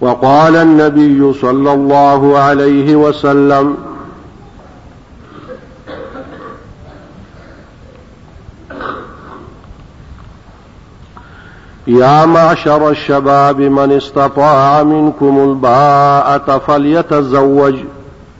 وقال النبي صلى الله عليه وسلم يا معشر الشباب من استطاع منكم الباءة فليتزوج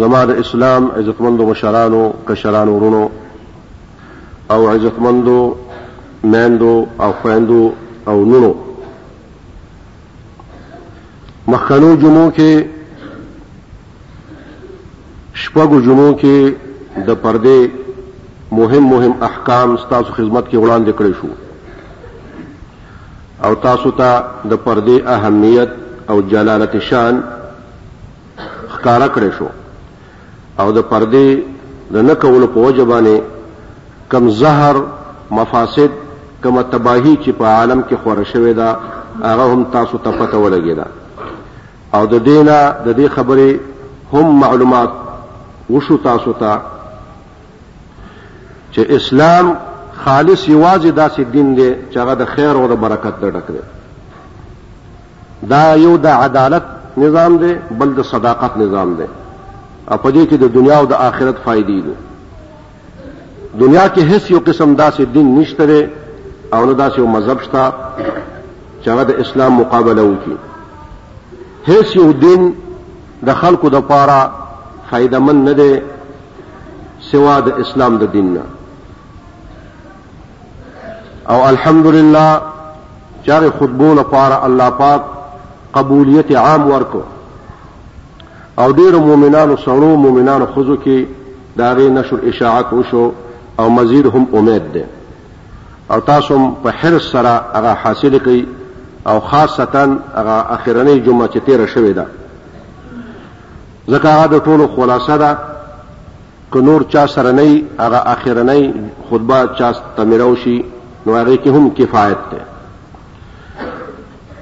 زما د اسلام عزتمندو مشرانو، کشرانو وروڼو او عزتمندو میندو او خویندو او نونو مخکنو جمعو کې شپږو جمعو کې د پردې مهم مهم احکام ستاسو خدمت کې وړاندې کړی شو او تاسو ته د پردې اهمیت او جلالت شان ښکاره کړی شو او د پردې د نه کولو په وجه باندې کم زهر مفاسد کم تباهی چې په عالم کې خوره شوې ده هغه هم تاسو ته پته ولګېده او د دینا د دې خبرې هم معلومات وشو تاسو ته چې اسلام خالص یوازې داسې دین دی چې هغه د خیر او د برکت نه ډک دی دا یو د عدالت نظام دی، بل د صداقت نظام دی او په دې کې د دنیا او د آخرت فایدې دي. دنیا کې هیڅ یو قسم داسې دین نشته دی او نه داسې یو مذهب شته چې هغه د اسلام مقابله وکړي. هیڅ یو دین د خلکو د پاره فایده من نه دی سوا د اسلام د دین نه. او الحمدلله چاره خطبو لپاره الله پاک قبولیت عام ورکو او ډیر مؤمنانو سړو مؤمنانو خزو کې داغه نشر اشاعت وشو او مزید هم امید ده او تاسو په حرس سره هغه حاصل کړئ او خاصتا هغه اخرنۍ جمعه چې تیر شوې ده ځکه هغه د ټولو خلاصه ده که نور چا سره نه وي هغه اخرنۍ خطبه چا ته ملاو شي نو هغې کې هم کفایت دی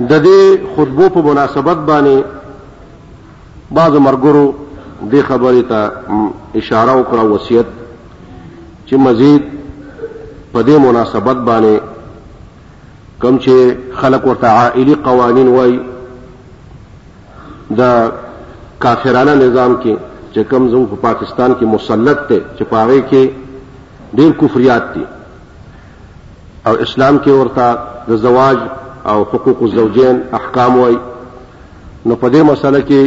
د دې خطبو په مناسبت باندې بعضو مرګرو دې خبرې ته اشاره وکړه وصیت چې مزید په دې مناسبت باندې کوم چې خلک ورته عائلي قوانین وایي دا کافرانه نظام کې چې کوم زموږ په پاکستان کې مسلط دی چې په هغې کې ډېر کفریات دي او اسلام کې ورته د زواج او حقوق الزوجین احکام وایي نو په دې مسله کې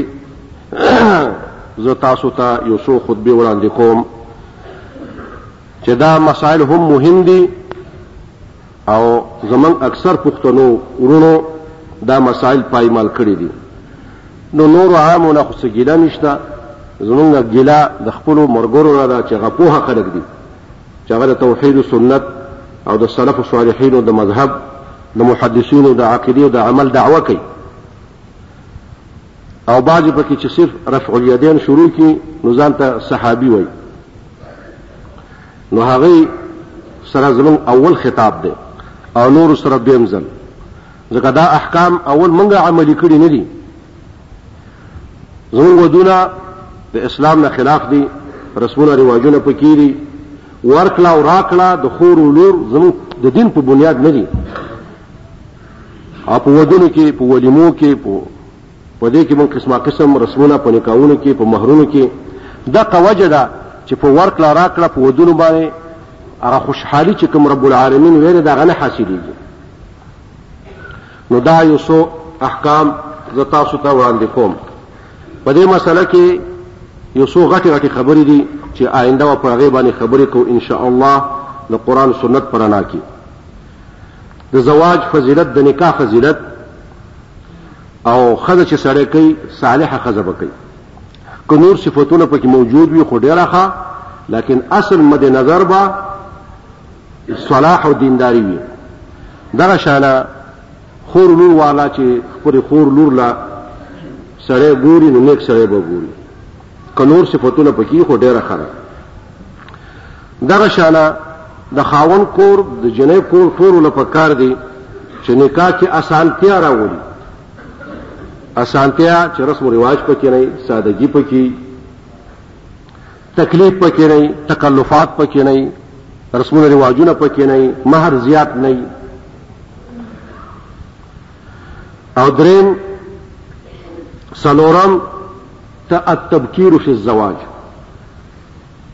زه تاسو ته یو څو خطبې وړاندې کوم چې دا مسائل هم مهم دي او زمونږ اکثر پښتنو وروڼو دا مسایل پایمال کړي دي نو نورو عامو نه خو څه ګیله نشته زمونږ ګیله د خپلو مرګرو نه ده چې هغه پوهه خلک دي چې هغه د توحید او سنت او د سلف صالحینو د مذهب د محدثینو د عقیدې او د عمل دعوه کوي او بعضې پکې چې صرف رفع الیدین شروع کړي نو ځان ته صحابي وایي نو هغوی سره زموږ اول خطاب دی او نورو سره دویم ځل، ځکه دا احکام اول موږ عملي کړي نه دي، زموږ ودونه د اسلام نه خلاف دي، رسمونه رواجونه پکې دي، ورکړه او راکړه د خور او لور زموږ د دین په بنیاد نه دي او په ودونو کې، په ولیمو کې، په په دې کې موږ قسما قسم رسمونه په نکاحونو کې، په مهرونو کې دقه وجه ده چې په ورکړه راکړه په ودونو باندې هغه خوشحالي چې کوم رب العالمین ویلې ده هغه نه حاصلېږي. نو دا یو څو احکام زه تاسو ته وړاندې کوم په دې مسله کې یو څو غټې غټې خبرې دي چې آینده به په هغې باندې خبرې کوو انشاءالله د قرآن سنت په رڼا کې د زواج فضیلت، د نکاح فضیلت او ښځه چې سړی کوي صالحه ښځه به کوي که نور صفتونه پکې موجود وي خو ډېره ښه لکن اصل مد نظر به صلاح او دینداری وي دغه شانه خور لور والا چې خپل خور لور لا سړی ګوري نو نیک سړی به ګوري که نور صفتونه پکې وي، خو ډېره ښه ده. دغه شانه د خاوند کور، د جینۍ کور ټولو له پکار دي چې نکاح کې اسانتیا راولي. اسانتیا چې رسم و رواج پکې نه وي، سادګي پکې وي، تکلیف پکې نه وي، تکلفات پکې نه وي، رسمونه رواجونه پکې نه وي، مهر زیات نه وي. او درېیم څلورم ته التبکیر فی الزواج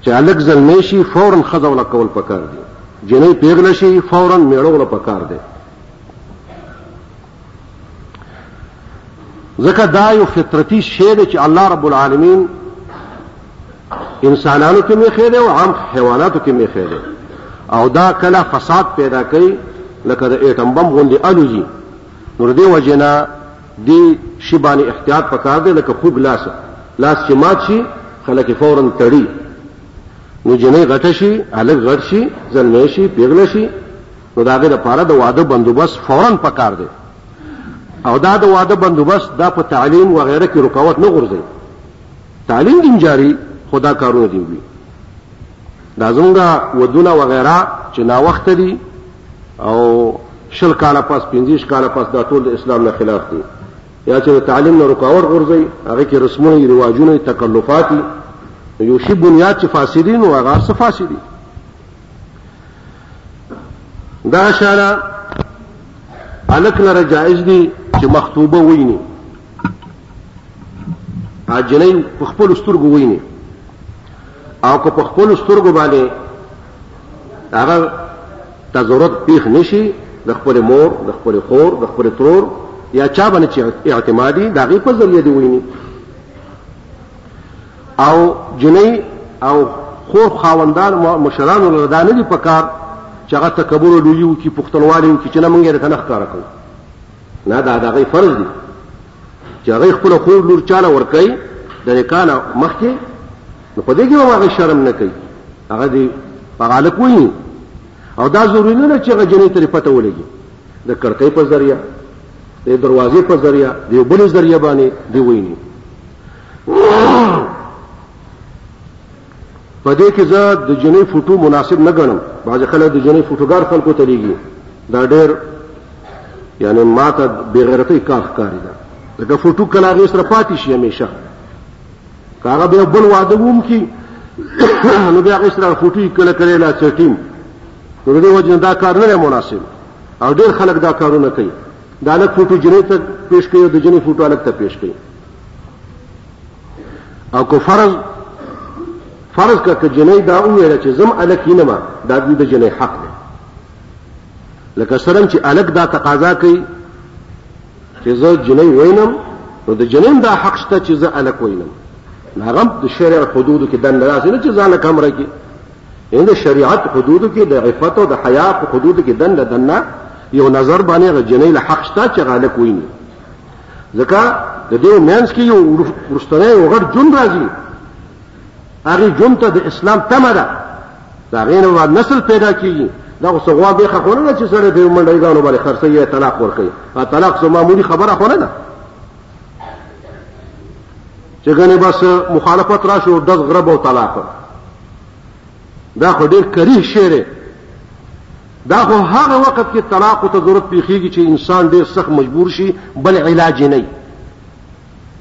چې هلک زلمی شي فورا ښځه وله کول پکار دي جنۍ پیغله شي فورا میړه وله پکار دی ځکه دا یو فطرتي شی دی چې الله رب العالمین انسانانو کې میخې دی او عام حیواناتو کې میخې دی او دا کله فساد پیدا کوي لکه د ایټم بم غوندې الوزي نو دې وجنه دې شي باندې احتیاط پکار دی لکه خوږ لاس لاس چې مات شي خلک یې فورا تړي نو جنۍ غټه شي هلک غټ شي زلمی شي پیغله شي نو د هغې لپاره د واده بندوبست فورا پکار دی او دا د واده بندوبست دا په تعلیم وغیره کې رکاوټ نه غورځوي تعلیم دې جاري خو دا کارونه دې وي دا زمونږ ودونه وغیره چې ناوخته دي او شل کاله پس پنځیش کاله پس دا ټول د اسلام نه خلاف دي یا چې د تعلیم نه رکاوټ غورځي هغه کې رسمونه رواجونه تکلفات یو شی بنیاد چې فاسدین او هغه څه فاسدي دا شاله الک لره جائز دي چې مخطوبه ویني اجنې په خپل سترګو ویني او که په خپل سترګو باندې هغه ته ضرورت پیښ نشي د خپل مور د خپل خور د خپل ترور یا چا باندې چې اعتمادي د هغې په ذریعه دې ویني او جنۍ او خور خاوندان مشرانو له دا نه دي په کار چې هغه تکبر لوی وکړي پښتونوالي وکړي چې نه موږ یې درته نه ښکاره کوو نه دا د هغې فرض دي چې هغه خپل خور لور چاله ورکړي د نکاح نه مخکې نو په دې کې هم هغه شرم نه کوي هغه دې په غالک وایي او دا ضروري نه ده چې هغه جنې ترې پته ولګي د کړکۍ په ذریعه د دروازې په ذریعه د یو بل ذریعه باندې دی ویني په دې کې زه د جنۍ فوټو مناسب نه ګڼم بعضې خلک د جنۍ فوټوګار خلکو ته لیږي دا ډېر یعنې ما ته بېغیرتۍ کار ښکاري ده ځکه فوټو کله هغې سره پاتې شي همیشه که هغه بیا بل واده وم کړي نو بیا هغې سره فوټو یې کله کله لا څټیم نو د دې وجې نه دا کار نه دی مناسب او ډېر خلک دا کارونه کوي د هلک فوټو جنۍ ته پیش کوي او د جنۍ فوټو هلک ته پیش کوي او که فرض فرض کړه که جنۍ دا وویله چې زم هلک یې نه ما دا د جنۍ حق دی لکه څرنګه چې هلک دا تقاضا کوي چې زه جنۍ وینم نو د جنۍ دا حق شته چې زه هلک وینم نو هغه د شرع حدودو کې دننه راځي نه چې ځان کمره کې یعنی د شریعت حدودو کې د عفت او د حیا په حدودو کې دنه دنه یو نظر باندې غ جنې له حق شته چې غاله کوی نه ځکه د دې مینس کې یو ورستنه یو غړ جون راځي هغه جون ته د اسلام تمه ده دا غینه و نسل پیدا کیږي دا اوس غوا به خبره نه چې سره به منډه غانو باندې خرڅه یې طلاق ورکړي ا طلاق سو معمولی خبره خو نه ده چې غنه بس مخالفت راشو د غرب او طلاق دا خو ډیر کریه شی دی دا خو هغه وخت کې طلاق ته ضرورت پیخیږي چې انسان ډیر سخت مجبور شي بل علاج نه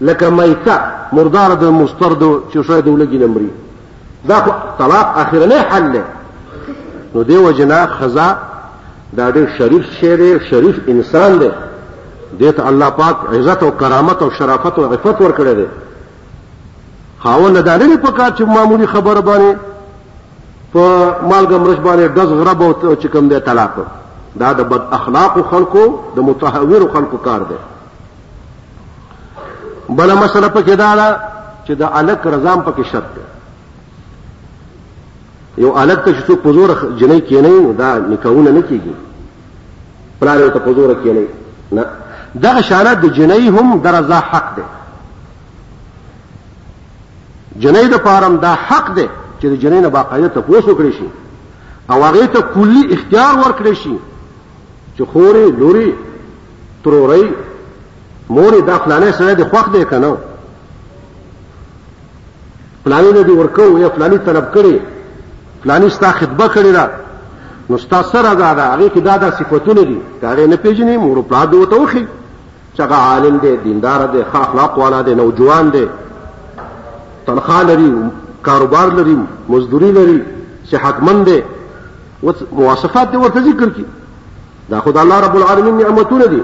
لکه میته مردار د مسترد چې شاید ولګي نمرې دا خو طلاق اخرنه حل دی نو دی وجنا خزا دا ډیر شریف شی دی شریف انسان دی دې ته الله پاک عزت او کرامت او شرافت او عفت ورکړی دی خاوند دا نه په کار چې معمولی خبره باندې په مالګه مرش باندې دز غرب او چې کوم دی طلاق دا د بد اخلاق خلکو د متحور خلکو کار دی بل مسله پکې دا ده چې د الک رضام پکې شرط دی یو الک ته چې څوک په زور جنۍ کېنوي نو دا نکاحونه نه کېږي پلار یې ته په زوره کېنوي نه دغه شانه د جنۍ هم د رضا حق دی جنۍ د پارم دا حق دی چې د جنۍ نه باقاعده تپوس وکړي شي او هغه ته کلی اختیار ورکړي شي چې خوري لوري تروري مورې دا فلانه سره د خوښ دی کنه فلانی له دې ورکوو یا فلانی طلب کړی فلانی ستا خطبه کړې ده نو ستا څه رضا ده هغې کې دا دا صفتونه دي که هغې نه پېژنې مور پلار دې ورته وښي چې هغه عالم دی دیندار دی ښه اخلاق والا دی نوجوان دی تنخوا لري کاروبار لري مزدوري لري صحتمند دی مواصفات دې ورته ذکر کړي دا خو د الله رب العالمین نعمتونه دي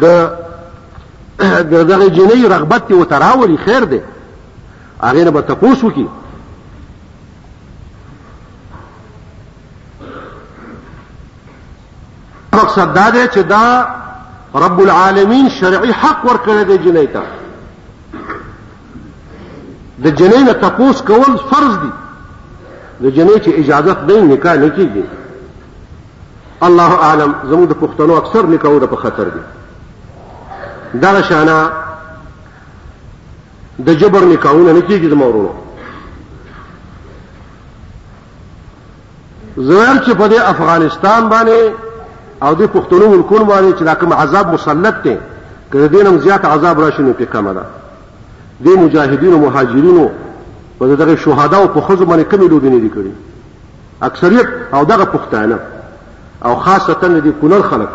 د دغه جنۍ رغبت دی وتراوري خیر دی هغه نه به تاسو کی مقصد دا دی چې دا رب العالمین شرعي حق ورکړی دی جنۍ ته د جنۍ نه تاسو کول فرض دی د جنۍ چې اجازه نه نکاح نه کیږي الله اعلم زموږ د پښتنو اکثر نکاحونه په خطر دي دغه شانه د جبر نکاحونه نه کېږي زما ورونو زویم چې په دې افغانستان باندې او د پښتنو ملکونو باندې چې دا کوم عذاب مسلط دی که د دې نه زیات عذاب راشي نو پې کمه ده د مجاهدینو مهاجرینو او دغه شهدا او په خزو باندې کمی لودنې دي کړی اکثریت او دغه پښتانه او خاصتا د کونړ خلک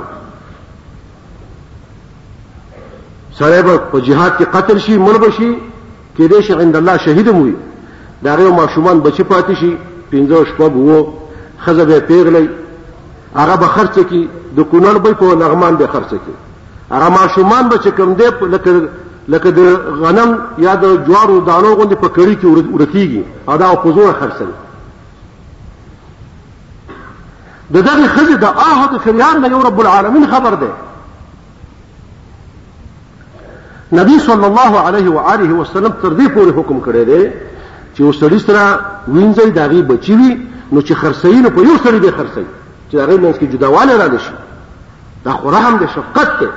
سره به په جهاد کې قتل شي مړ بشي کې دې شي عند الله شهید وي دا غو ماشومان بچی پاتې شي پنځه شپږ وو خزه به پیغلې هغه به خرڅ کی د کونړ به په لغمان به خرڅ کی هغه ماشومان به چې کم دی لکه لکه د غنم یا د جوارو دانو غوندې په کړی کې ورکیږي او دا په زور خرڅوي د دغه خزه د آه د فریاد نه یو رب العالمین خبر ده نبی صلی الله علیه و آله وسلم تر دې پورې حکم کړی دی چې یو سړی سره وینځي داغي بچی وي نو چې خرڅوي نو په یو سړی به خرڅوي چې هغه منځ کې جداواله را نشي دا خو رحم دی شفقت دی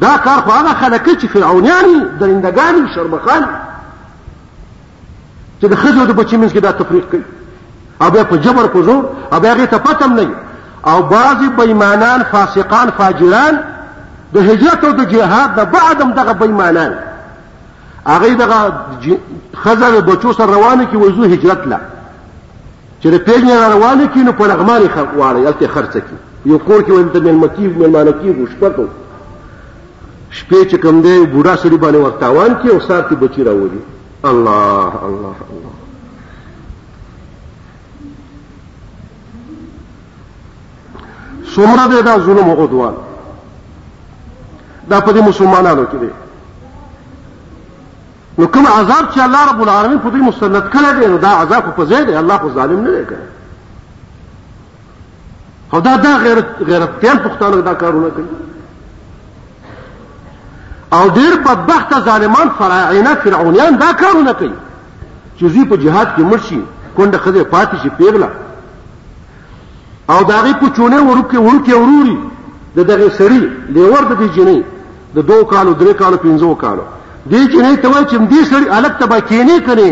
دا کار خو هغه خلک چې فرعونیان دي درندګان دي شرمخان چې د ښځو د بچي منځ کې دا تفریق کوي او بیا په جبر په زور او بیا هغې ته پته هم نه او بعضې بېمانان فاسقان فاجران د هجرت او د جهاد نه بعد هم دغه بېمانان هغه دغه خزر بچو سره روانه کې وځو هجرت لا چې د پیج نه روانه کی نو په لغمان خر واړی الته خرڅ کی یو کور کې ولته ملما کی ملما کی غوښپتو شپې چې کوم دی بوډا سړي باندې ورتاوان کی او سار کې بچی راوړي الله الله الله څومره دی دا ظلم او عدوان دا په دې مسلمانانو کې دی نو کوم عذاب چې الله رب العالمین په دوی مسلط کړی دی نو دا عذاب خو په ځای دی الله خو ظالم نه دی کړی او دا دا غیرت غیرتیان پښتانه دا کارونه کوي او ډېر بدبخته ظالمان فراعنه فرعونیان دا کارونه کوي چې دوی په جهاد کې مړ شي کونډه ښځه پاتې شي پیغله او د هغې کوچونی وړوکی وړوکی وروري د دغې سړي لیور د دې جینۍ د دوه کالو درې کالو پنځو کالو دې چې نه ته وای چې دې سړی الګ تبا کینې کړي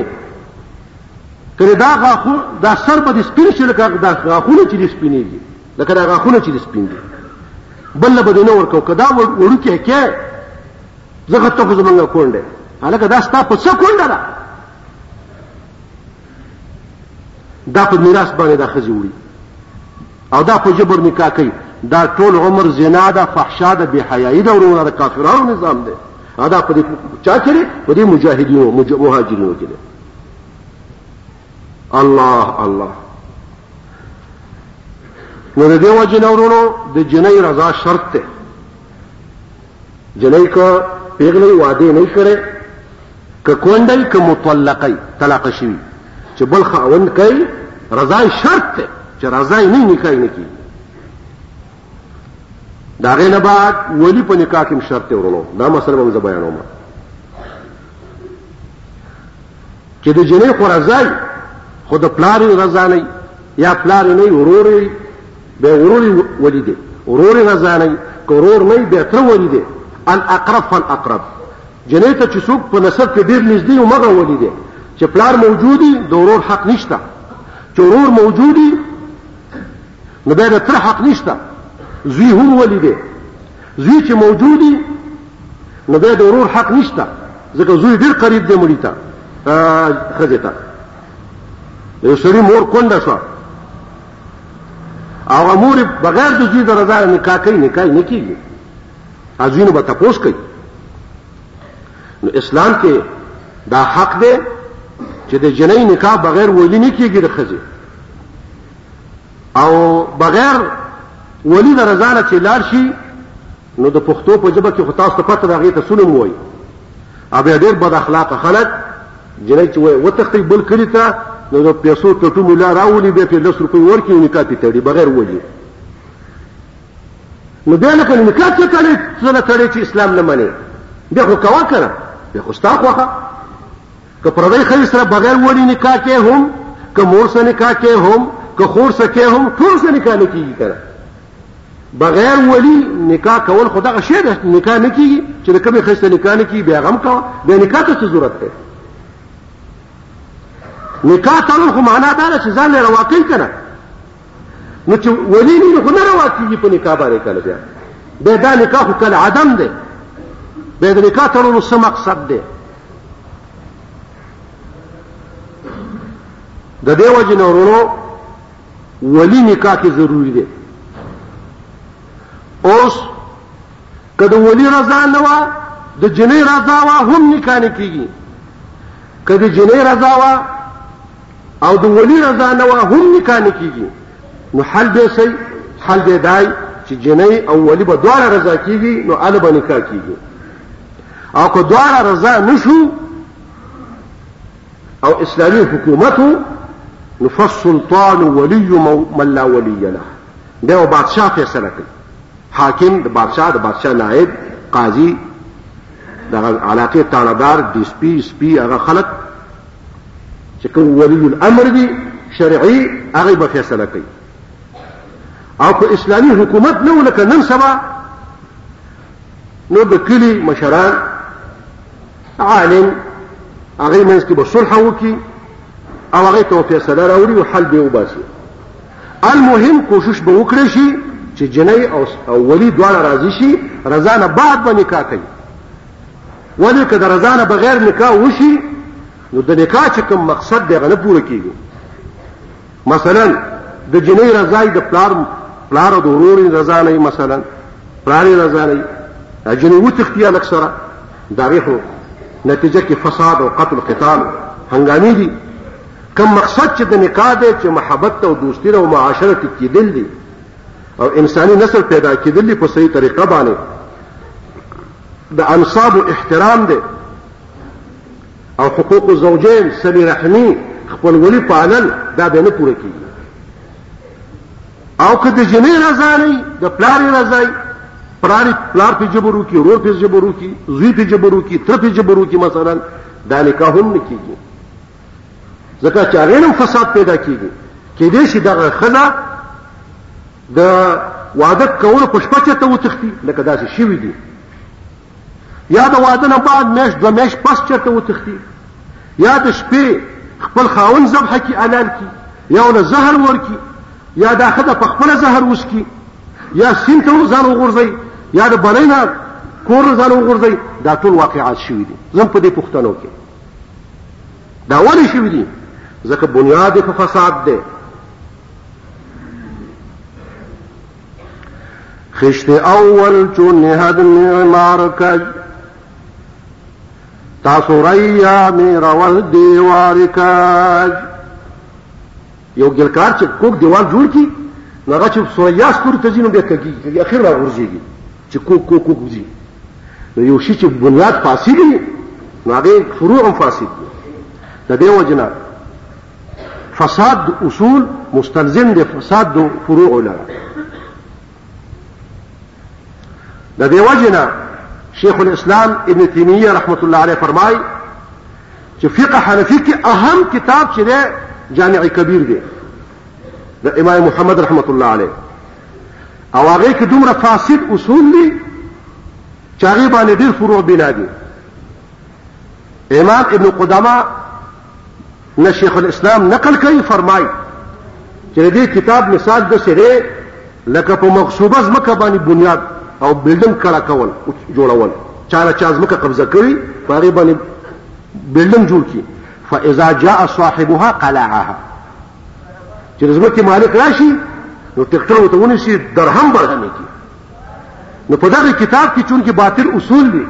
کړي دا غاخو دا سر په دې سپین شل کا دا غاخونه چې دې سپینې دي لکه دا غاخونه چې دې سپین دي بل به دې نه ورکو کدا وړو کې کې زغه ته خو زمونږ کونډه الګ دا ستا په څه کونډه ده دا په میراث باندې دا خزي وړي او دا په جبر نکاح کوي دا ټول عمر زنا ده فحشا ده بی حیايي ده ورونه ده کافرانو نظام ده ادا په دې چا کړي په دې مجاهدینو مهاجرینو کې الله الله نو د دې وجه نه ورونو د جنۍ رضا شرط ده جنۍ که پیغلې واده نه کړي که کونډې که مطلقې طلاق شوي چې بل خاوند کوي رضا شرط ده چې رضا یې نه نکاح نه کیږي دا غې نه بعد ولی په نکاح کې شرط ورونو دا مسله به زه بیانوم چې د جنې خو رضا خو د پلار رضا نه یا پلار نه ورور بیا ورور ولی دی ورور نه ځاني که ورور نه بیا تر ولی دی الاقرب فالاقرب جنې ته چې څوک په نسب کې ډیر نږدې او مغه ولی دی چې پلار موجودي د ورور حق نشته چې ورور موجودي نو بیا د تر حق نشته زوی هم ولی دی زوی چې موجودي نو بیا د ورور حق نشته ځکه زوی ډیر قریب دی مړی ته خځه ته یو سړي مور کونډه شو او امور بغیر د دوی د رضا نکاح کوي نکاح نه کیږي ازینو به تپوس کوي نو اسلام کې دا حق دی چې د جنۍ نکاح بغیر ولی نه کیږي د خزي او بغیر ولی د رضا نه چې لار شي نو د پښتو په جبه کې خو تاسو ته پته راغی ته سلم وای او بیا ډېر بد اخلاق خلک جنۍ چې وایي وتښتئ بل کلي ته، نو د پیسو ټټو ملا راولي، بیا پرې لس روپۍ ورکړي او نکاح پرې تړي، بغیر وجې. نو بیا لکه نکاح څه تړې څه تړې چې اسلام نه منې، بیا خو کوه که نه، بیا خو ستا خوښه. که پردۍ ښځې سره بغیر وړي نکاح کې هم، که مور سره نکاح کې هم، که خور سره کې هم، ټول سره نکاح نه کېږي که نه. بغیر ولی نکاح کول خو دغه شی ده نکاح نه کیږي چې د کومې ښځې نکاح نه کیږي بیا غم کوه بیا نکاح ته څه ضرورت دی نکاح تړل خو معنا دا ده چې ځان یې روا کوي که نه نو چې ولی نه نو خو نه روا کیږي په نکاح باندې کله بیا بیا دا نکاح خو کله عدم دی بیا د نکاح تړلو څه مقصد دی د دې وجې نه ورونو ولی نکاح کې ضروری دی اوس که د ولی رضا نه وه د جنۍ رضا وه هم نکاح نه کېږي که د جنۍ رضا وه او د ولی رضا نه وه هم نکاح نه کېږي نو حل به څه حل به دای چې جنۍ او ولی به دواړه رضا کېږي نو هله به نکاح کېږي او که دواړه رضا نه شو او اسلامي حکومت نو فالسلطان ولي من لا ولي له دا یو بادشاه فیصله کوي حاکم د بادشاه د بادشاه نائب قاضي دغه علاقې تاړهدار ډي سپي سپي هغه خلک چې کوم ولي الامر دي شرعي هغه به فیصله کوي او په اسلامي حکومت نه لکه نن سبا نو د کلی مشران عالم هغه منځ کې به صلح وکړي او هغه ته فیصله راوړي او حل به وباسي المهم کوشش به وکړي شي چې جنۍ او ولی دواړه راضي شي رضا نه بعد به نکاح کوي ولی که د رضا نه بغیر نکاح وشي نو د نکاح چې کوم مقصد دی هغه نه پوره کیږي مثلا د جنۍ رضا یې د پلار پلار او د ورور یې رضا نه وي مثلا پلار یې رضا نه وي جنۍ وتښتي هلک سره د هغې خو نتیجه کې فساد او قتل قتال هنګامې دي کوم مقصد چې د نکاح دی چې محبت او دوستي او معاشره کې کېدل دي او انساني نسل پیدا کېدل دي په صحیح طریقه باندې د انصاب احترام دی او حقوق الزوجين صلی رحمی خپلولی پالل دا به نه پوره کیږي او که د جنې رضا نه د پلار رضا پلار پلار په جبرو کې ورور په جبرو کې زوی په جبرو کې تر په جبرو کې مثلا دا نکاح هم نه کیږي ځکه چې هغه هم فساد پیدا کیږي کې دې شي دغه خزه د واده کول په شپه ته وتختی لکه داسې شوی دی یا د واده نه بعد میش دو میش پس چرته وتختی یا د شپې خپل خاون ذبح کی علال کی یا ول زهر ورکی یا دا خدای په خپل زهر وسکی یا سین ته ځان وغورځي یا د بلینا کور ځان وغورځي دا ټول واقعات شوي دي زم په دې پښتنو کې دا ولې شوي دي ځکه بنیاد په فساد دی خشت اول چو نهد معمار کج تا سوریا می رول دیوار کج یو ګلکار چې کوک دیوال جوړ کی نو هغه چې سوریا ستوري ته ځینو بیا کږي اخر را ورځيږي چې کوک کوک کوک ځي نو یو شي چې بنیاد فاسد وي نو هغه فروع هم فاسد دي د دې وجنه فساد د اصول مستلزم دی فساد د فروع لره د دې وجنه شیخ الاسلام ابن تیمیه رحمت الله علیه فرمای چې فقه حنفی کې اهم کتاب چې دی جامع کبیر دی د امام محمد رحمت الله علیه او هغه کې دومره فاسد اصول دي چې هغه باندې ډېر فروع بنا دي امام ابن قدامه نه شیخ الاسلام نقل کوي فرمایي چې د دې کتاب مثال داسې دی لکه په مغصوبه ځمکه باندې بنیاد او بلډنګ کړه کول جوړول چا نه چا ځمکه قبضه کړي په هغې باندې بلډنګ جوړ کړي فاذا جاء صاحبها قلعها چې د ځمکې مالک راشي نو ټکټر ورته ونیسي درهم برهمې کړي نو په دغه کتاب کې چونکې باطل اصول دي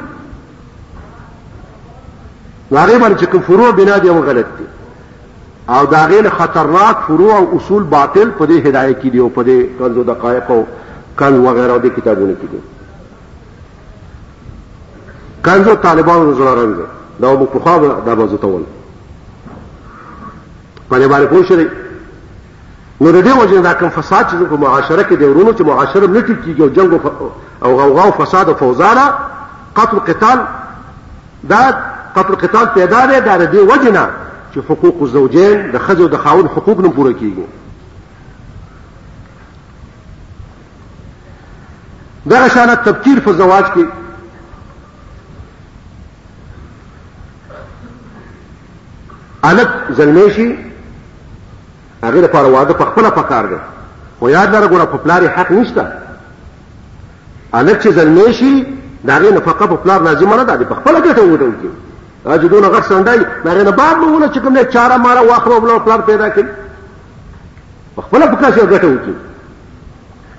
په هغې باندې چې کوم فروع بنا دي هغه غلط دي او د هغې نه خطرناک فروع او اصول باطل په دې هدایه کې دي او په دې کنز و دقایق او کنز وغیره دې کتابونو کې دي کنز و طالبانو د زړه رنګ دا موږ پخوا دا موضوع ته ول په دې باندې پوه شئ نو د دې وجې دا کوم فساد چې په معاشره کې دی ورونو چې معاشره نه ټیک کیږي او جنگ او غوغا او فساد او فوزانا قتل قتال دا قتل قتال پیدا دی دا د دې وجې نه چې حقوق الزوجین د ښځې او د خاوند حقوق نه پوره کیږي دغه شانه تبکیر په زواج کې هلک زلمی شي هغې لپاره واده په خپله پکار دی خو یاد لره ګوره په پلار یې حق نشته هلک چې زلمی شي د هغې نفقه په پلار لازمه نه ده د په خپله ګټه وګټل کړي دا چې دونه غټ سنډی د هغې نه بعد به ونه چې کوم دی چاره ماره واخله او پلار پیدا کړي په خپله په کاسې ګټه وکړي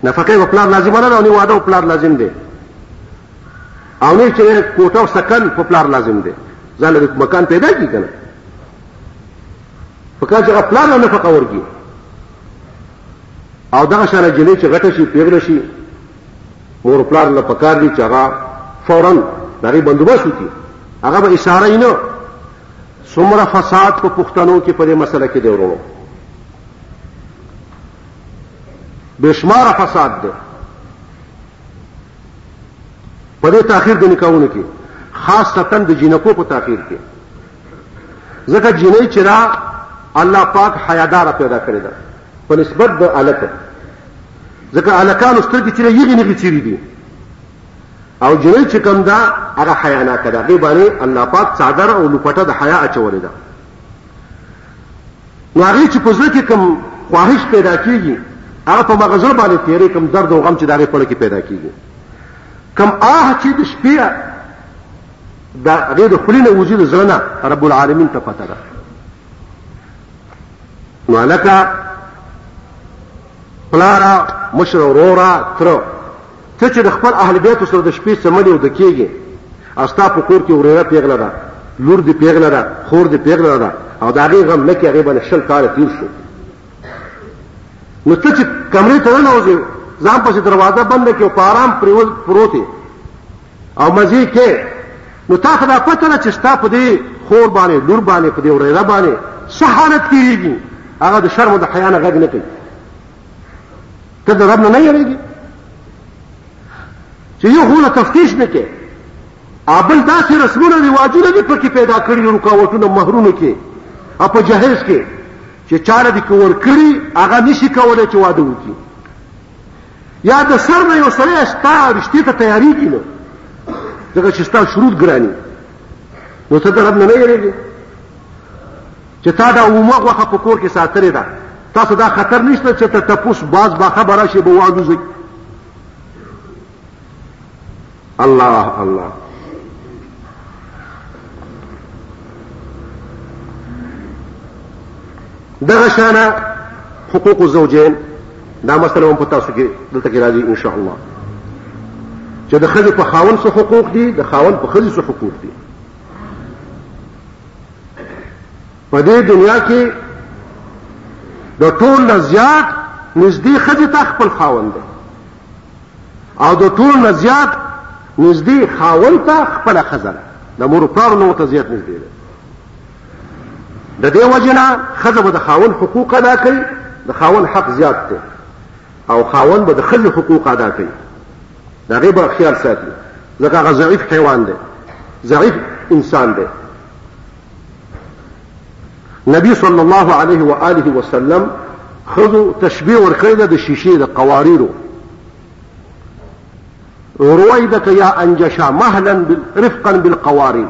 نفقه په پلار لازم نه ده او نه واده په پلار لازم دی او نه چې کوټه او سکن په پلار لازم دی ځان له مکان پیدا کی کنه په کار چې پلار نه نفقه ورګي او دغه شان جنې چې غټه شي پیغله شي مور پلار له پکار دي چې هغه فورا دغه بندوبست وکړي هغه به اشاره نه څومره فساد په پښتنو کې په دې مسله کې دی ورونو بشمار فساد دی په دې تاخير د نکاحونو کې خاص تن د جنکو په تاخير کې ځکه جنې چې را الله پاک حیادار پیدا کړی دا په نسبت د الک ځکه الکان سترګې چې یې نه چیرې دي او جنې چې کوم دا هغه حیا نه کړه غي باندې الله پاک څادر او لپټه د حیا اچولې ده نو هغه چې په زړه کې کوم خواهش پیدا کیږي هغه په مغزه باندې تیرې کوم درد او غم چې دغه پړ کې پیدا کیږي کم آه چې د شپې د هغه د خلینه وجود زړه رب العالمین ته پته ده نو لکه پلارا مشر ورورا تر ته چې د خپل اهل بیتو سره د شپې څملې او د کېږې او ستا په کور کې ورېره پېغله ده، لور دې پېغله ده، خور دې پېغله ده او د هغې غم نه کې هغې باندې شل کاله تېر شو نو ته چې کمرې ته ننوځې ځان پسې دروازه بنده کې او په آرام پروت او مزې کې نو تا خو دا پته ده چې ستا په دې خور باندې لور باندې په دې ورېره باندې څه حالت تېرېږي هغه د شرم او د حیا نه غږ نه کوي ته د رب نه نه یریږي چې یو هونه تفتیش نه کې ابل داسې رسمونه رواجونه دي پکې پیدا کړی رکاوټونه مهرونه کې او په جهیز کې چې چاره دي کور کړی هغه نشي کولای چې واده وکړي یا د سر نه یو سره شتا رشتې ته تیاری کې نو دغه چې شتا شروط ګرانی نو ته د رب نه نه یریږي چې تا دا اومه غوښه په کور کې ساتلې ده تاسو دا خطر نشته چې ته تپوس باز با خبره شي به والوځي الله الله دغه شانه حقوق الزوجين دا مسله هم په تاسو کې دلته کې راځي ان شاء الله چې د خځې په خاون څه حقوق دي د خاون په خځې څه حقوق دي په دې دنیا کې د ټول نه زیات نږدې ښځې ته خپل خاوند دی او د ټول نه زیات نږدې خاوند ته خپله ښځه ده د مور پلارو نه ورته زیات نږدې ده د دې وجې نه ښځه به د خاوند حقوق ادا کوي د خاوند حق زیات دی او خاوند به د ښځې حقوق ادا کوي د هغې به خیال ساتي ځکه هغه ضعیف حیوان دی ضعیف انسان دی نبی صلی الله علیه و آله وسلم خذو تشبیه ورکړی ده د شیشې د قواریرو رویدک یا انجشا مهلا رفقا بالقواریر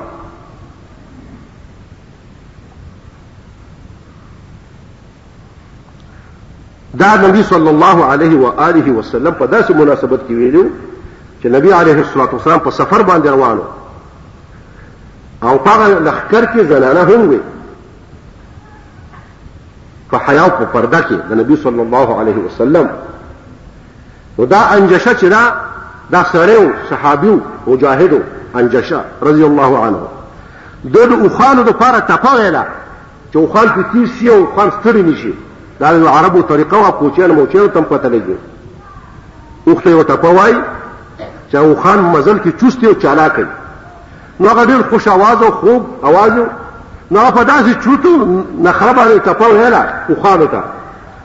دا نبی صلی الله علیه و آله وسلم په داسې مناسبت کې ویلو چې نبی علیه الصلاة والسلام په سفر باندې روانو او په لخر کې زنانه هم وي په حیا او په پرده کې د نبی صلی الله علیه وسلم نو دا انجشه چې دا دا سړی و صحابي و مجاهد و انجشه رضی الله عنه د د اوښانو دپاره ټپه ویله چې وخان په تیز شي او وخان ستړي نشي دا د عربو طریقه وا کوچیان موچیان تم پته لګي اوخته یو ټپه وای چې وخان مزل کې چوست او چالاک دی نو هغه ډېر خوش आवाज او خوب आवाज نو په داسې چوتو نه خراب لري ټپه ویلا وخان ته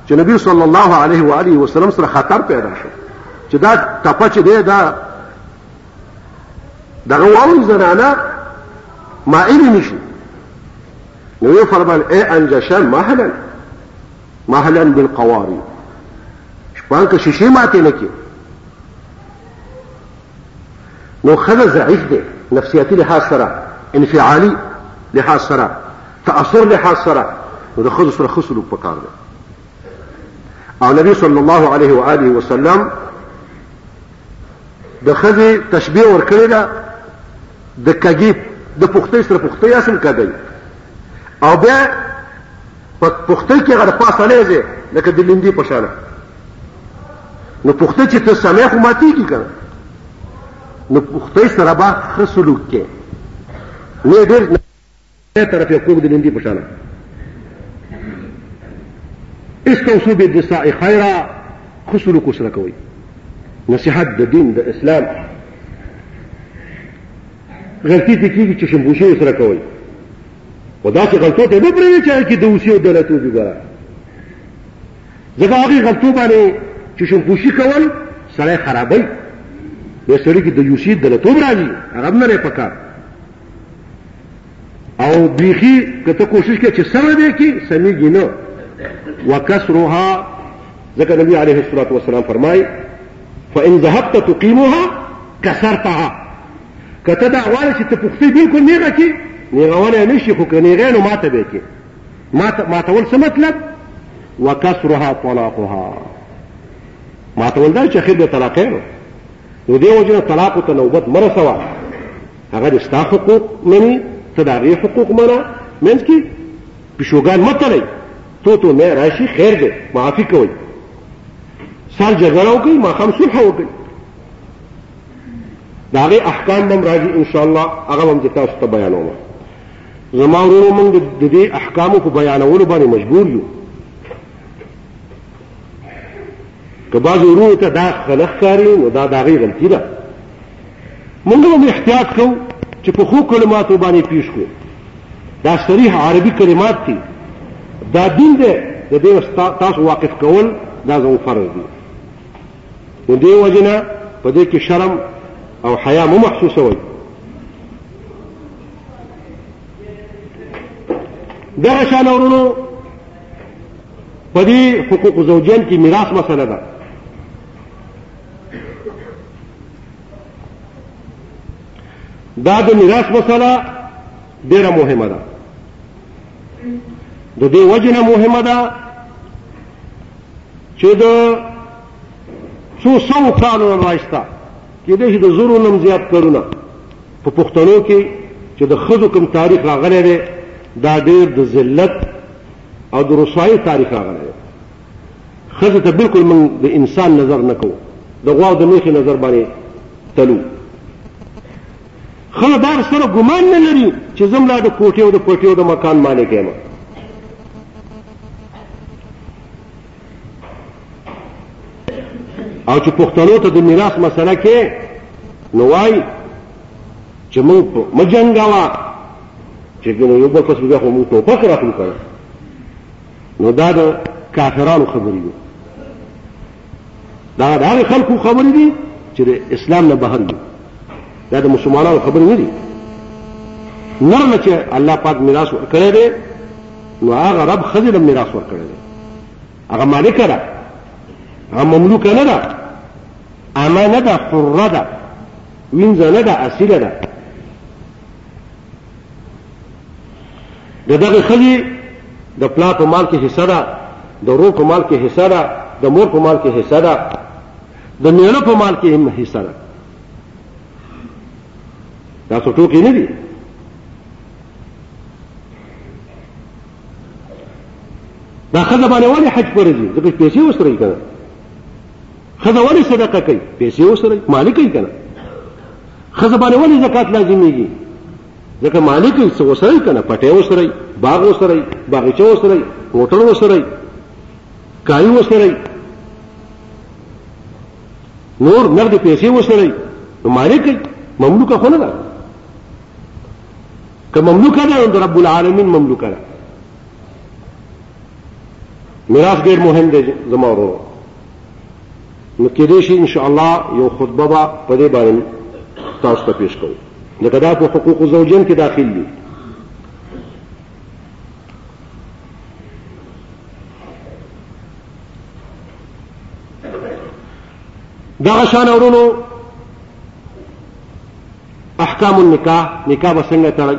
چې نبی صلی الله علیه و آله وسلم سره خطر پیدا شو چې دا ټپه چې دی دا دغه واوري زنانه مائل نشي نو یې فرمایل اے انجشا مهلا مهلا بالقواري شپان که شیشې ماتې نه کې نو خزه ضعیف دی نفسیاتي لحاظ سره انفعالي لحاظ سره تأثر لحاظ سره نو د خزه سره خسلوک پکار دی او نبی صلی الله علیه و آله وسلم د خزي تشبيه ورکړي دا د کګي د پختې سره پختې اسم کدی او بیا په پختې کې غره پاسه نه ځي لکه د لیندې په شان نو پختې چې ته سمې خو ماتي کی کنه نو پختې سره به خسلوک کې نه ډېر ته طرف یو کوګ د لندی په شان استوصوا بالنساء خيرا خسلو کو سره کوي نصيحت د دین د اسلام غلطی ته کیږي چې شمبوشي سره کوي او دا څه غلطو ته نه پرې چې کې دوسی او دولتو دی ګره ځکه هغه غلطو باندې چې شمبوشي کول سره خرابوي به سړی کې د یوسی دولتو راځي هغه نه لري پکار او بیخی کته کوشش کې چې سره دې کې سمېږي نه وکسرها ځکه نبی عليه الصلاه والسلام فرمای فإن ذهبت تقيمها كسرتها کته دا وایي چې ته پخته بالکل نه راکی نه غوانه نشي خو کني غیر ما ته به کې ما ما تول څه مطلب وکسرها طلاقها ما تول دا چې خیر به طلاق نو دې وجه طلاق ته نوبت مرسوا هغه د ستا حقوق مني ته د هغې حقوق منه منځ کې پیشوګان مه تړئ تو تو مې راشي خیر دی معافي کوئ سر جګړه وکړئ ماښام صلح وکړئ د هغې احکام به هم راځي انشاءالله هغه به هم زه تاسو ته بیانوم زما ورونو موږ د دې احکامو په بیانولو باندې مجبور یو که بعضې ورونو ته دا غلط ښکاري نو دا د هغې غلطي ده مونږ هم احتیاط کوو چې په ښو کلماتو باندې پیش کو دا صریح عربي کلمات دي دا دین دی د دې تاسو واقف کول دا زموږ فرض دي نو دې وجه نه په دې کې شرم او حیا مو محسوسوئ دغه شان ورونو په دې حقوق زوجین کې میراث مسله ده دا د میراث مسله ډیره مهمه ده د دې وجنه مهمه ده چې د څو سو کالو راځتا کې د دې د زورو نم زیات کړونه په پښتنو کې چې د خزو کم تاریخ راغلی دی دا ډیر د ذلت او د رسوایی تاریخ راغلی ښځې ته بالکل موږ د انسان نظر نه کوو، د غوا او د مېښې نظر باندې تلو. ښځه دا سره ګمان نه لري چې زه ملا د کوټې او د پټې او د مکان مالک یم. او چې پښتنو ته د میراث مسله کې نو وایي چې موږ مه جنګوه چې ګنې یو بل کس بیا خو موږ ټوپک راخلو که نه نو دا د کافرانو خبرې دي دا د هغه خلکو خبرې دي چې د اسلام نه بهر دي دا د مسلمانانو خبرې نه دي نور نه چې الله پاک میراث ورکړی دی نو هغه رب خزل میراث ورکړی دی هغه مالک ده هغه مملوک نه ده امانه ده حره ده وینځه نه ده اصیله ده د دغه ښځې د پلار په مال کې حصه ده د ورور په مال کې حصه ده د مور په مال کې حصه ده د میړه په مال کې هم حصه ده دا څه ټوکې نه دي دا خزه باندې ولې حج پر دي ځکه پیسې وسره یې کنه خزه ولې صدقه کوي پیسې وسره مالک یې کنه ښځه باندې ولې زکات لازميږي ځکه مالک یې څه وسره کنه پټه وسره باغ وسره باغچه وسره هوټل وسره کای وسره نور نقد پیسې وسره مالک مملوکه خو نه ده که مملوکه ده نو رب العالمین مملوکه ده میراث ډیر مهم دی زما ورور نو کېدای شي ان شاء الله یو خطبه به په دې باندې تاسو ته پیش کوو ځکه دا په حقوق زوجین کې داخل دي دغه شان ورونو احکام النکاح نکاح به څنګه تړل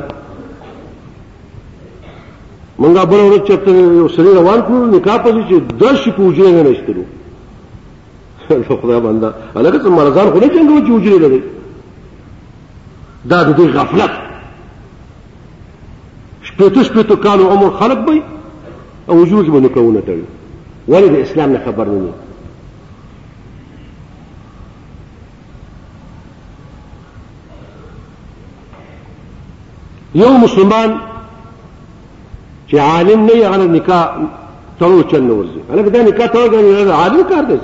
منګه بل ورځ چرته یو سړي روان کړو نکاح پسې چې د شي پوجې نه نشتلو نو خدای باندې هغه څه مرزان خو نه څنګه چې وجري لري دا د دې غفلت شپېته شپېته کالو عمر خلق به او وجود به نکونه تړي ولې د اسلام نه خبر نه یو مسلمان چې عالم نه یې هغه نکاح تړو چل نه ورځي هلکه دا نکاح تړو دا نه عالم کار دی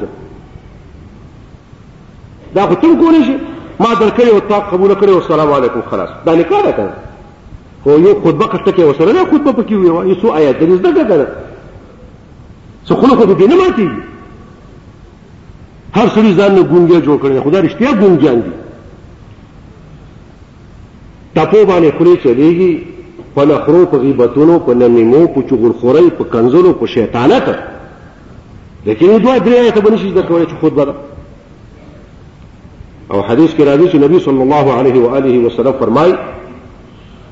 دا خو تم کولی شي ما درکړی او تا قبول کړی والسلام علیکم خلاص دا نکاح ده کنه خو یو خطبه کښته کې وسره نه خطبه پکې وي یو څو آیات دې زده کړه څو خلکو دې نه ماتي هر سړي ځان نه ګونګیا جوړ کړی خو دا رښتیا ګونګیان دي ټپو باندې خولې چلېږي په نخرو په غیبتونو په نمیمو په چغلخورۍ په کنځلو په شیطانت لیکن یو دوه درې آیته به نشي زده کولی چې خطبه ده او حدیث کې راځي چې نبی صلی الله علیه و آله وسلم فرمایي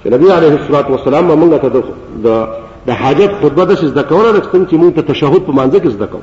چې نبی علیه الصلاۃ والسلام موږ ته د د حاجت خطبه د زده کوله لکه څنګه چې موږ ته تشهود په مانځ کې زده کوو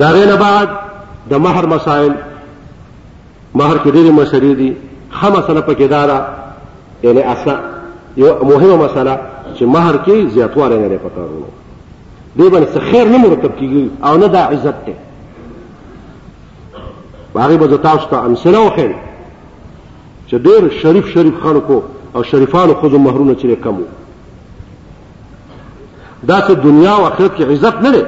دا غینه بعد د مہر مسائل مہر کې ډېری مسلې دي خه مسله پکې دارا یعنی اصلا یو مهمه مسله چې مہر کې زیاتواله نه لري پکارو دې باندې څه خیر نه مرتب کیږي او نه دا عزت ته هغه به تاسو ته امثله وخیل چې ډېر شریف شریف خلکو او شریفانو خو مہرونه چې کمو دا څه دنیا او آخرت کې عزت نه دی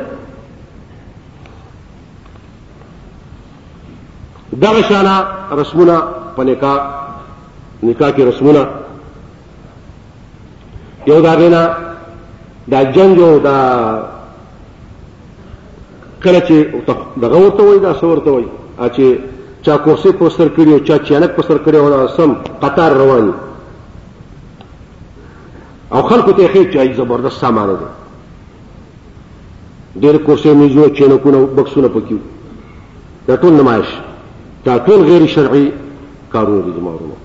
دغه شانه رسمونه په نکاح نکاح کې رسمونه یو دا غینا دا جنگ او دا کله چې دغه ورته وای دا څور ته وای چې چا کورسي په سر کړی او چا چانک په سر کړی او سم قطار رواني او خلکو ته خیر چای زبردست سامان دی ډېر کورسې میزونه چینکونه بکسونه پکې دا ټول نمایش دا ټول غیر شرعي کارونه دي زما ورونو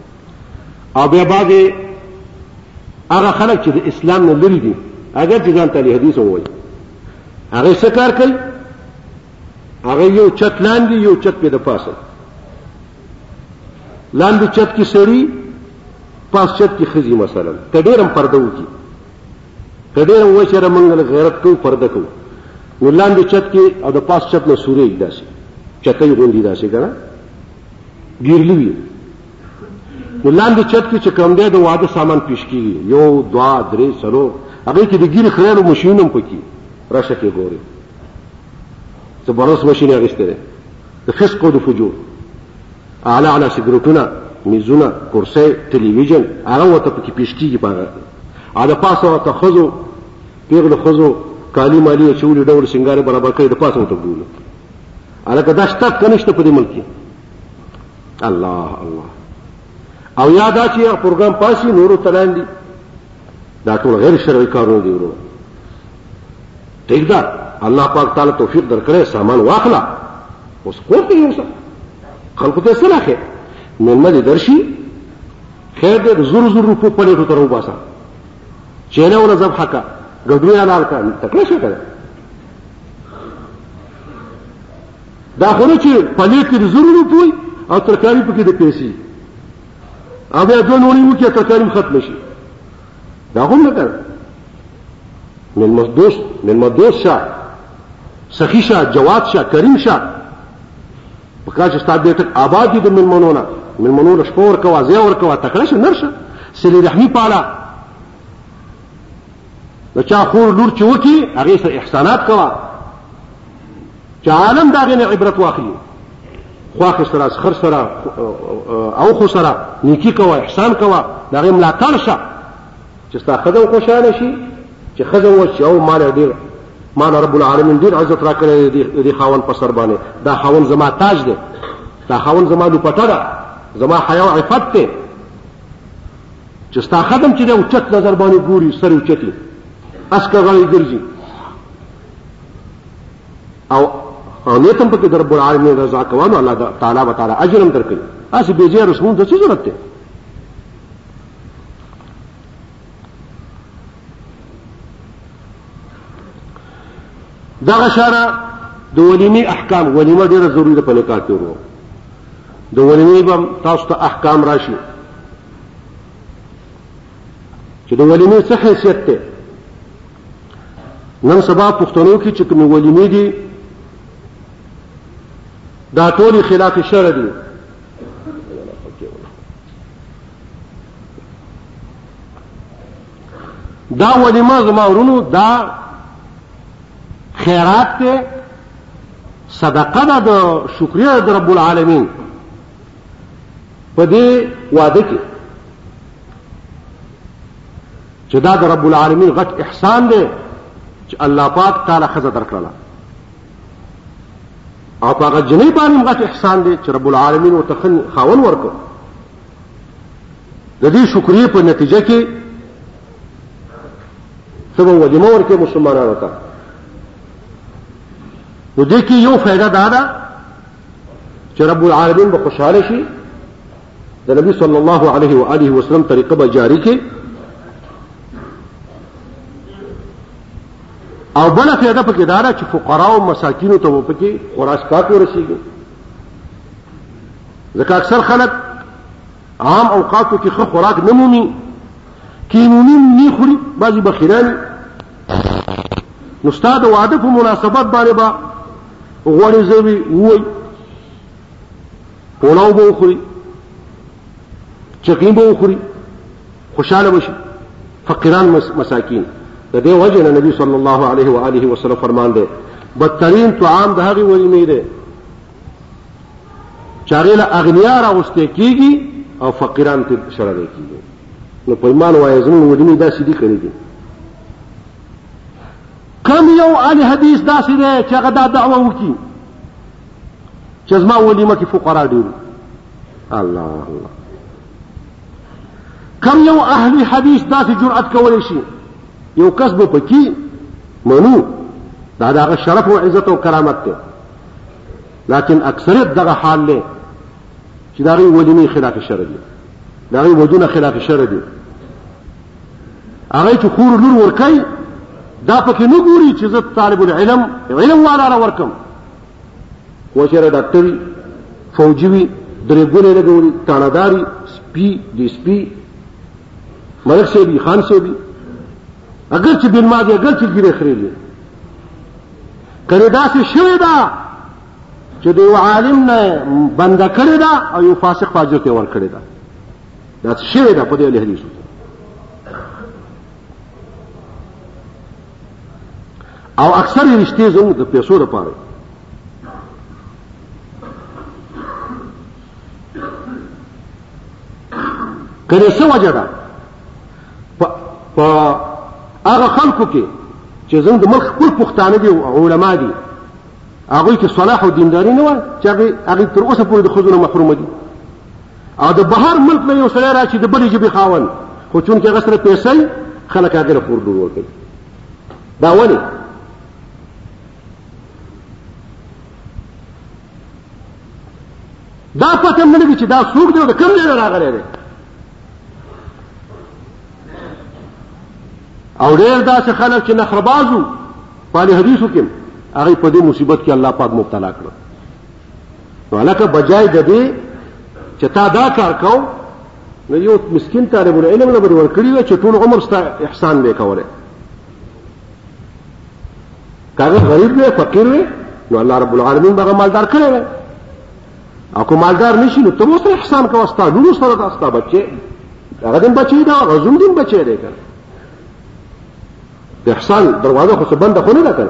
او بیا بعضې هغه خلک چې د اسلام نه لري دي اگر چې ځان ته له حدیث ووایي هغه څه کار کوي هغه یو چت لاندې یو چت په د پاسه لاندې چت کې سړي پاس چت کې خزي مثلا ته ډېرم پرده وکي ته ډېرم وای چې موږ غیرت کوو پرده کوو نو لاندې چت کې او د پاس چت نه سورې داسې چتې غونډي داسې کنه ګیرلوي نو لاندې چت کې چې کوم دی د واده سامان پیش کیږي یو دوا درې څلور هغه کې د ګیر خړو ماشینم پکې راشه کې ګوري ته بروس ماشین اغستره د فسق او د فجور اعلی اعلی سګرټونه میزونه کرسۍ ټلویزیون هغه ورته پکې پیش کېږي په هغه او د پاسه ورته ښځو پېغلو ښځو کالي مالي یې چولي ډول سینګار برابر کړي د پاسه ورته ګوري هلکه دا شته که نشته په دې ملک کې الله الله او یا دا چې هغه پروګرام پاسي نورو ته لاندې دا ټول غیر شرعي کارونه دي ورو پرېږده الله پاک تعالی توفیق درکړی سامان واخله اوس کور ته یوسه خلکو ته څه راخې مېلمه دې درشي خیر دې د زرو زرو روپو پلیټو ته راوباسه چینه وله ذبحه که ګډوی حلال که تکړه شه که دا خو نه چې پلیټ کې د زرو روپو او ترکاري پکې د پیسې او بیا دوه نورې وکړي ترکاري ختم شي دا هم نه کړ ملمه دوست ملمه دوست شه سخی شه جواد شه کریم شه په کله چې ستا بیټک آباد دي د ملمنو نه ملمنو له شپه ورکوه ځای ورکوه تکړه شه نر شه سلی رحمي پاله د چا خور لور چې وکي هغې سره احسانات کوه چې عالم دا غنه عبرت واخلي خواخ سره خر سره او خو سره نیکی کوه احسان کوه دا غي ملاتړ شه چې ستا خدای خوشاله شي چې خزه و چې او مال ډیر مال رب العالمین ډیر عزت را کړی دی خاون په سر باندې دا خاون زما تاج دی دا خاون زما د پټه ده زما حیا او عفت ته چې ستا خدم چې د اوچت نظر باندې ګوري سر اوچتي اسکه غړي ګرځي او او نیت هم پکې د رب العالمین رضا کوه نو الله تعالی به تعالی اجر هم درکوي هسې بېځایه رسمونو ته څه ضرورت دی دغه شاره د ولیمې احکام ولیمه ډېره ضروري ده په نکاح کې ورو د ولیمې به تاسو ته احکام راشي چې د ولیمې څه حیثیت دی نن سبا پښتنو کې چې کومې ولیمې دي دا ټولې خلاف شرع دي دا ولیمه زما ورونو دا خیرات دی صدقه ده د شکریا د رب العالمین په دې واده کې چې دا د رب العالمین غټ احسان دی چې الله پاک تعالی خزه درکړه او په هغه جنې باندې غټ احسان دی چې رب العالمین او تخن خاون ورکړ د دې شکرې په نتیجه کې سبا وجمه ورکه مسلمانانو ته نو دې کې یو فائدہ دا ده چې رب العالمین به خوشاله شي د نبی صلی الله علیه و آله وسلم طریقه به جاری کې او بل فائدہ پکې دا چې فقرا او مساکین ته و پکې خراج کا کو رسیږي ځکه اکثر خلک عام اوقاتو کې خو خوراک نه مومي کینونی نه خوري بعضي بخیران نو ستاد واده په مناسبت باندې با غوړې زوی وای پولاو به وخوري چکنی به وخوري خوشاله بشي فقیران مساکین د دې وجه نه نبی صلی الله علیه و آله وسلم فرمان دی بدترین طعام د هغه ولیمې دی چاره له اغنیا راوسته کیږي او فقیران ته سره کیږي نو په ایمان وایي زموږ ولیمې داسې دي کړې دي کم یو اهل حدیث داسې دی چې هغه دا دعوه وکړي چې زما ولیمه کې فقرا ډیر الله الله کم یو اهلی حدیث داسې جرأت کولی شي یو کس به پکې منو دا د هغه شرف او عزت او کرامت دی لكن اکثریت دغه حال دی چې دا غي ودیني خلاف شرع دي دا غي ودونه خلاف شرع دي هغه چې خور لور ورکای دا پکې نه ګوري چې زه طالب العلم علم والا را ورکم وچېرې ډاکټر وي، فوجي وي، درې ګونې لګولي، تاڼه داري، سپي، ډي اس پي، ملک صاحب وي، خان صاحب وي، اګر چې بېلما دي، اګر چې ګیرې خرې دي. کله داسې شوې ده چې د یو عالم نه بنده کړې ده او یو فاسق فاجر ته ورکړې ده دا شوې ده په دې حدیثو او اکثر رشتې زموږ د پیسو لپاره کله څه وجه ده په هغه خلکو کې چې زموږ د ملک خپل پښتانه دي او علما دي هغوی کې صلاح او دینداري نه وه چې هغوی تر اوسه پورې د ښځو نه محروم دي او د بهر ملک نه یو سړی راشي د بلې ژبې خاوند خو چونکې هغه سره پیسې خلک هغه له خور لور ورکوي دا ولې دا پته نه لګي چې دا څوک دی او د کوم ځای راغلی دی او ډېر داسې خلک چې نخربازو په حدیثو کې هغه په دې مصیبت کې الله پاک مبتلا کړو ولکه بجای د دې چې تا دا کار کو نو یو مسكين طالب العلم له ور کړی و چې ټول عمر ستا احسان به کوله کاغه غریب وي فقیر وي نو الله رب العالمین به مالدار کړی وي او کوم مالدار نشي نو ته مو سره احسان کوه ستا لور سره دا ستا بچي هغه دین بچي دا غزوم دین بچي دی کنه احسان دروازه خو بنده خو نه ده کنه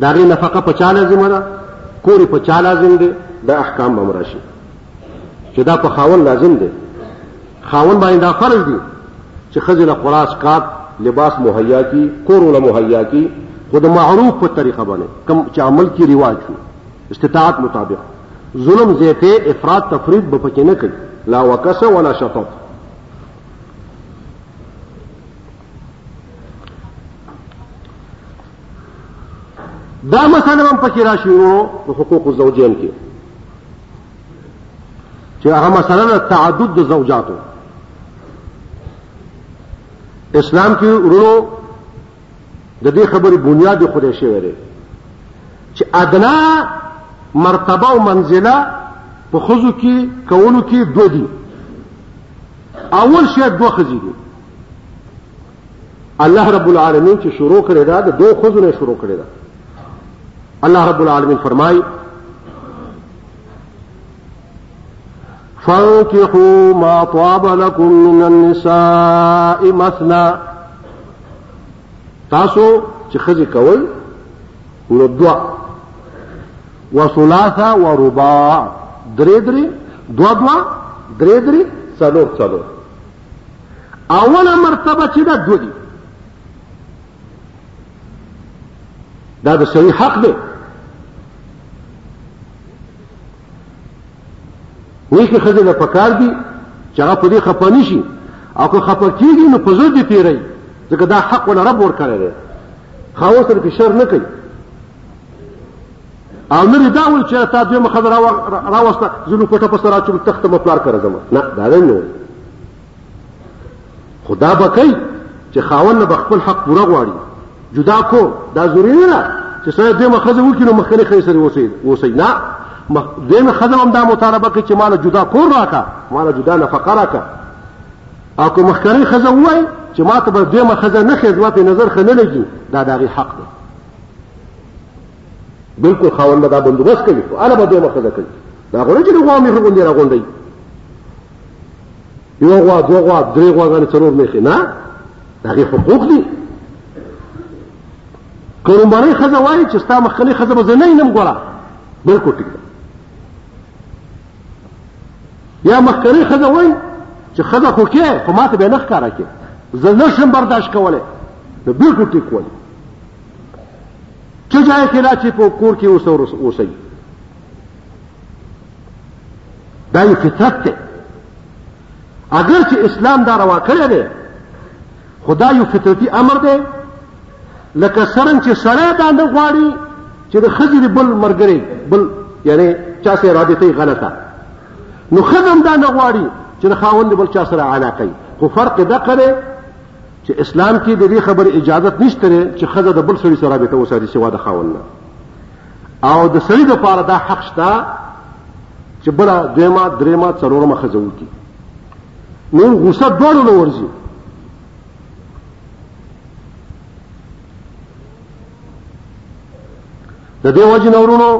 د هغې نفقه په چا لازمه ده کور په چا لازم دی دا احکام به هم راشي چې دا په خاون لازم دی خاون باندې دا فرض دی چې ښځې له خوراک کاک لباس مهیا کی کور له مهیا کی خو د معروف په طریقه باندې کم چې عمل کی رواج شو استطاعت مطابق ظلم زیته افراط تفرید به پکې نه کوي لا وکسه ولا شطط دا مسله هم پکې راشي ورو د حقوق الزوجین کې چې هغه مسله ده تعدد د زوجاتو اسلام کې ورو د دې خبرې بنیاد خورې شوی دی چې ادنا مرتبه او منزله په خزو کې کولو کې دوه دي اول شی دوه خزي دي الله رب العالمین چې شروع کړی دا د دوه ښځو نه شروع کړی دا الله رب العالمین فرمایي فانكحوا ما طاب لكم من النساء مثنى تاسو چې خزي کوي نو دوا وثلاثه ورباع درې درې دوا دوا درې درې څلور څلور اوله مرتبه چې دا دوه دي دا د سړي حق دی وایي که ښځې له پکار دي چې هغه په دې خفه نه شي او که خفه کېږي نو په زړه دې تېروي ځکه دا حق ولا رب ورکړی دی خاوند سره فشار نه کوي او لري دا وایي چې تا دویمه ښځه راوسته زه نو کوټه پسې راچوم تخته مه پلار کره ځم نه دا دی نه خو دا به کوي چې خاوند نه به خپل حق پوره غواړي جدا کور دا ضروري نه ده چې سره دویمه ښځه وکړي نو مخکنۍ ښځې سره اوسي اوسي نه دویمه ښځه هم دا مطالبه کوي چې ماله جدا کور راکړه ماله جدا نفقه راکړه او که مخکنۍ ښځه ووایي چې ما ته به دویمه ښځه نه ښې زما پرې نظر ښه نه لګي دا د هغې حق دی بالکل خاوند دا بندوبست کوي او اله به دوه مخه کوي دا غوړي چې غوا مې غوندې را غونډي یو غوا دوه غوا درې غوا غني څلور مخه نه دغه حقوق دي کومبري خزه وایي چې ستا مخکنی خزه به زنه نیم ګورا بالکل ټیک ده یا مخکنی خزه وایي چې خزه خو کې خو ماته به نه ښکارا کې زنه شم برداشت کوله نو بالکل ټیک وایي څه ځای کې دا چې په کور کې اوسئ دا یو فطرت دی اگر چې اسلام دا روا کړی دی خو دا یو فطرتي امر دی لکه څرنګه چې سړی دا نه غواړي چې د ښځې بل ملګری بل یعنی چا سره رابطه غلطه نو ښځه هم دا نه غواړي چې د خاوند بل چا سره علاقه خو فرق دقه دی چې اسلام کې د دې خبرې اجازه نشته چې خزه د بل سړي سره رابطه وساتي سوا د خاوند او د سړي د پاره دا حق شته چې بل دیمه دریمه څلورمه خزه وکي نو غوسه ډوړو نو ورځي د دې وجه نورونو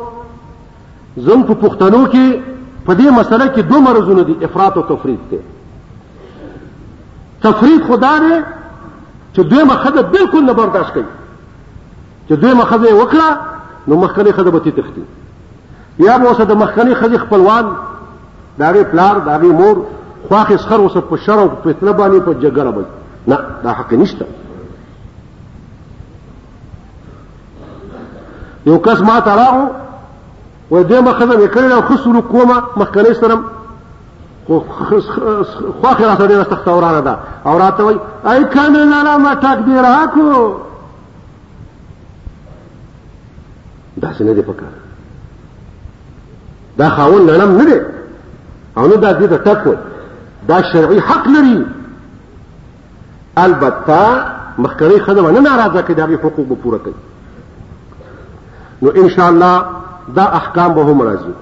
زموږ په پښتنو کې په دې مسله کې دوه مرزونه دي افراط او تفرید دی تفرید خدا دی چې دوی مخده بالکل نه برداشت کوي چې دوی مخده وکړه نو مخکنی خده به تختی یا به اوسه د مخکنی خدي خپلوان د هغې پلار د هغې مور خواښې سخر اوسه په شر او په فتنه باندې په جګړه باندې نه دا حق نشته یو کس ما ته راغو و دې ما خزه مې کړی او خسرو کومه مخکنی سره خو خو اخر راته ډیره سخته ورانه ده او راته وای ای کنه نه لا ما ټاک دی راکو دا څنګه دی پکار دا خاون لړم نه دی او نه دا دې ته ټکو دا شرعي حق لري البته مخکنۍ ښځه به نه ناراضه کړي د هغې حقوق به پوره کوي نو انشاءالله دا احکام به هم راځي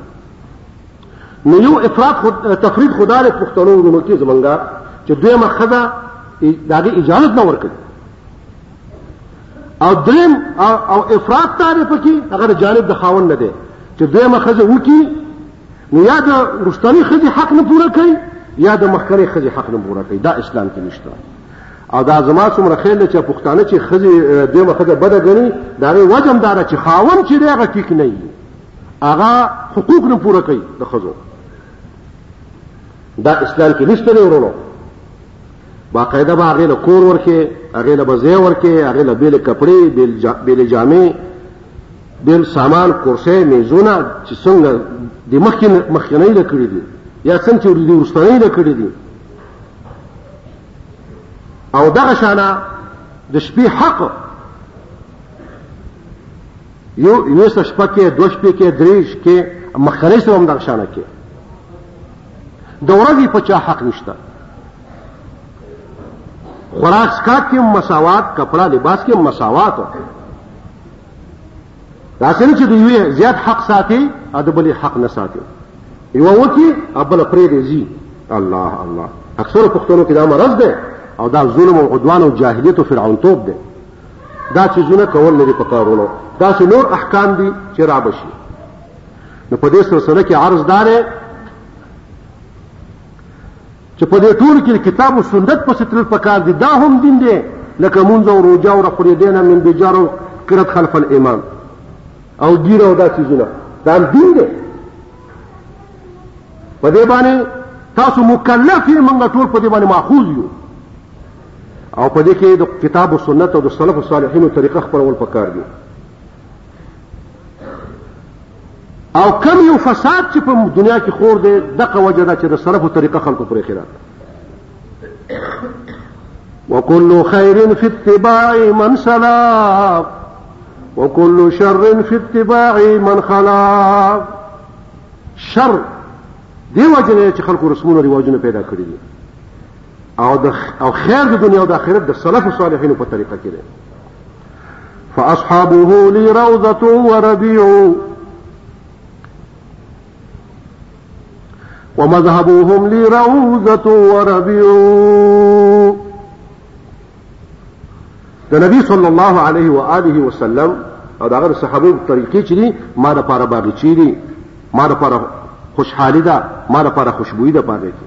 نو یو افراد خود تفرید خدا له پښتنو ورونو کې زمونږه چې دویمه ښځه د هغې اجازه نه ورکوي او دریم او افراد تعریف کې هغه د جانب د خاون نه دی چې دویمه ښځه وکړي نو یا د وروستنۍ ښځې حق نه پوره کوي یا د مخکنۍ ښځې حق نه پوره کوي دا اسلام کې نشته او دا زما څومره خیال دی چې پښتانه چې ښځې دویمه ښځه بده ګڼي د هغې وجه هم دا ده چې خاوند چې دی هغه ټیک نه وي هغه حقوق نه پوره کوي د ښځو دا اسلام کې نشته دی ورونو باقاعده به هغې له کور ورکې هغې له به ځای ورکې هغې له بېلې کپړې بېلې جامې ډېر سامان کورسۍ میزونه چې څنګه د مخکې مخکنۍ له کړي دي یا څنګه چې د وروستنۍ له کړي دي او دغه شانه د شپې حق یو یو څه شپه کې دوه شپې کې درې شپې مخکنۍ سره هم دغه شانه کې د ورځې په چا حق نشته خوراک سکات کې مساوات کپڑا لباس کې مساوات دا څنګه چې دوی زیات حق ساتي او د بلې حق نه ساتي یو وکی او بل پرې دی زی الله الله اکثر پښتنو کې دا مرض ده او دا ظلم او عدوان او جاهلیت او فرعون توپ ده دا چې زونه کول نه دي پکارولو دا چې نور احکام دي چې را بشي نو په دې سلسله کې عرض دار چې په دې ټول کې کتاب او سنت پسې تلل پکار دي دا هم دین دی لکه مونځ او روژه او رخوریدنه من بجار او قرت خلف الامام او ګیره او دا چیزونه دا هم دین دی په دې باندې تاسو مکلف یې موږ ټول په دې باندې ماخوذ یو او په دې کې د کتاب او سنت او د سلف صالحینو طریقه خپلول پکار دي او کم یو فساد چې په دنیا کې خور دی دغه وجه ده چې د صرف طریقه خلکو پرې خیرات وكل خير في اتباع من سلام وكل شر في اتباع من خلاب شر دی وجه نه چې خلکو رسمونه ریواجونه پیدا کړی دي او د او خیر د دنیا او د آخرت د سلف صالحینو په طریقه کې دی فاصحابه لي روضه وربيع ومذهبهم لي روضه وربيع د نبی صلی الله علیه و آله وسلم او دغه صحابه طریقې چې دي ما د پاره باغچې دي ما د پاره خوشحالي ده ما د پاره خوشبوئی ده پاره کې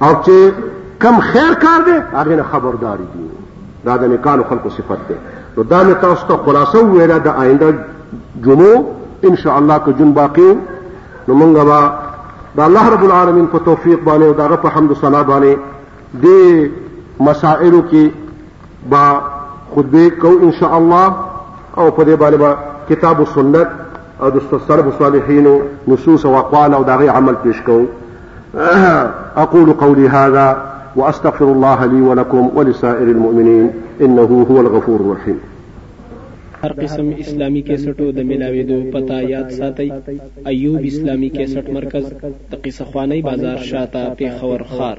او چې کم خیر کار دی هغه نه خبرداري دي دا د نیکانو خلکو صفت دی نو دا مې تاسو ته خلاصه وویله د آینده جمعو ان شاء الله که جون باقی نو مونږ به د الله رب العالمین په توفیق باندې او دغه په حمد و ثنا باندې دې مسائلو کې با خطبه کو ان شاء الله او په دې باندې با کتاب او سنت او د سلف الصالحین نصوص او اقوال او دغه عمل پیش کو اقول قولي هذا واستغفر الله لي ولكم ولسائر المؤمنين انه هو الغفور الرحيم هر قسم اسلامی کیسټو د ملاویدو پتا یاد ساتي ایوب اسلامی کیسټ مرکز د قصه خوانی بازار شاته پیښور خار